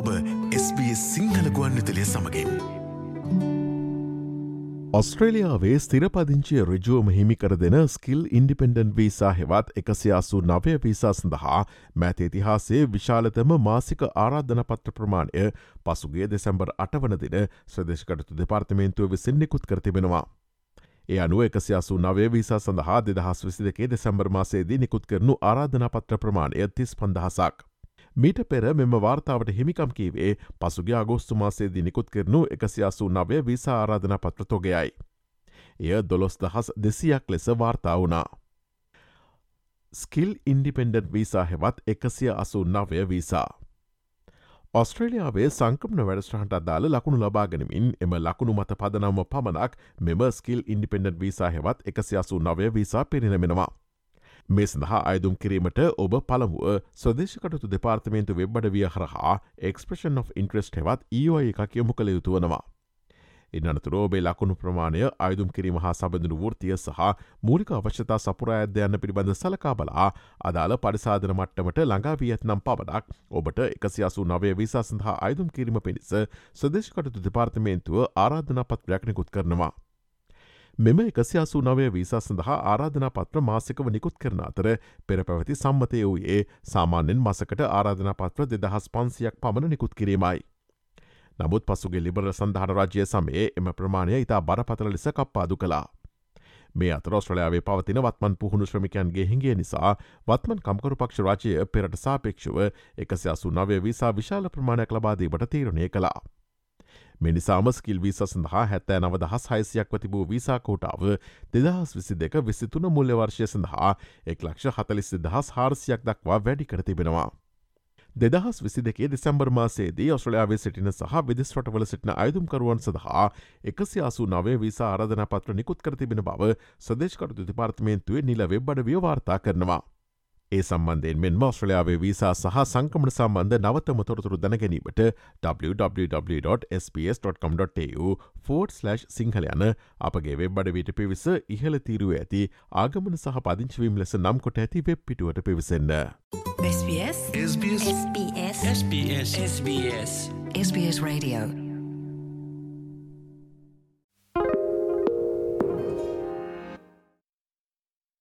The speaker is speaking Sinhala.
SBS සිංහල ගුවන්විතලය සමඟින්. ඔස්ට්‍රේලියාවේ ස්තිරපදිංචිය රජුවම හිමිකර දෙන ස්කිල් ඉන්ඩිපෙන්ඩන්් වීසා හෙවත් එකසියාසු නවය වීසා සඳහා මැත ඉතිහාසේ විශාලතම මාසික ආරාධන පත්‍ර ප්‍රමාණය පසුගේ දෙසැම්බර් අටවන දින ශ්‍රදේශකටතු දෙපාර්තමේන්තුව විසින් නිකුත් කරතිබෙනවා. ඒ අනුව එකසියාසු නවය වීසා සඳහා දෙදහස් විසි දෙකේ දෙසැම්බර් මාසේදී නිකුත් කරනු ආරාධනපත්‍ර ප්‍රමාණය තිස් පන්දහසක්. මීට පෙර මෙම වාර්තාවට හිමිකම් කීවේ පසුගේ අගෝස්තු මාසේදී නිකුත් කරනු එකසියාසු නවය විසා ආරාධන පත්‍ර තොගයයි. එය දොළොස් දහස් දෙසියක් ලෙස වාර්තා වුණා. ස්කිල් ඉන්ඩිපෙන්ඩන්් වීසා හෙවත් එකසිය අසු නවය වීසා. ඔස්ට්‍රේලියාවේ සංකම්න වැඩස්ට්‍රහන්ට අදාළ ලකුණු ලබාගනිමින් එම ලකුණු මත පදනම්ම පමණක් මෙම ස්කිල් ඉන්ඩිපෙන්ඩන්් වීසා හෙවත් එකසියාසු නවය වීසා පිරිනමෙනවා. මේ සඳහා අයදුම් කිරීමට ඔබ පළමුුව ස්වදේශකටතු දෙපාර්තමේන්තු වෙබ්බඩවිය හරහා එක්ස්ප්‍රෂන් of ඉන්ට්‍රස්ට හෙවත් ඒෝ එකක් යොමු කළ යුතුවනවා. ඉන්නතුර ඔබේ ලකුණු ප්‍රමාණය අයදුම් කිරීම හා සබඳනු වෘතිය සහ මූලික අවශ්‍යතා සපුරාඇද්‍යයන්න පිළිබඳ සලකා බලා අදාළ පරිසාධන මට්ටමට ළඟා වී ඇත්නම් පවඩක් ඔබට එකසියාසු නවය විසා සඳහා අයදුම් කිරීම පිණිස ස්වදේශකටතු දෙපාර්තමේන්තුව ආරාධනා පත්‍රයක්නිකුත් කරනවා. මෙම එකසියාසු නවය වීසා සඳහා ආරාධනා පත්‍ර මාසිකව නිකුත් කරන අතර පෙර පැවති සම්මතය වූයේ සාමාන්‍යෙන් මසකට ආරාධනා පත්‍ර දෙදහස් පන්සියක් පමණ නිකුත් කිරීමයි. නමුත් පසුගේ ලිබර සඳහන රජය සමයේ එම ප්‍රමාණය ඉතා බරපතල ලෙස කප්පාදු කලා. මේ අතරෝස්ට්‍රලයාාවේ පවතින වත්මන් පුහුණු ශ්‍රමිකයන්ගේ හිගේ නිසා වත්මන් කම්කරු පක්ෂ රාජය පෙරට සාපේක්ෂව එකසියාසු නවය විසා විශාල ප්‍රමාණයක් ලබාදීබට තීරණය කලා. මෙනිසාම ස්කිල් වීස සඳහා හැත්තෑ නව දහස් හයිසියක් වතිබූ වීසා කෝටාව දෙදහස් විසි දෙක විසිතුන මුල්ල වර්ෂය සඳහා එක් ලක්ෂ හතලිස්සි දහස් හාරසියක් දක්වා වැඩි කර තිබෙනවා. දෙදහස් විසි දෙකේ දෙසැම්බර් මාසේදී ඔස්ට්‍රලයාාවේ සිටින සහ විදිස් රටවල සිටින අයුතුම්කරුවන් සඳහා එකසි අසු නවේ විසා ආරධන පත්‍ර නිකුත් කර තිබෙන බව සදේශකරතු දෙපාර්තමේන්තුවේ නිල වෙබ්බඩ ව්‍යවාර්තා කරනවා. ඒ සම්බන්ධයෙන් මෙන් මෝස්ට්‍රලයාාවේ වීසා සහ සංකමට සම්බන්ධ නවතම තොරතුරු දැනගැනීමට www.sps.com.tu ෆෝඩ්/ සිංහල යන අපගේ වෙබ්බඩ විට පිවිස ඉහළ තීරුව ඇති ආගමන සහ පදිංචවීම් ලෙස නම් කොට ඇති වෙබ් පිටුවට පිවිසන්න. SBS SBS SBS SBS SBS SBS Radio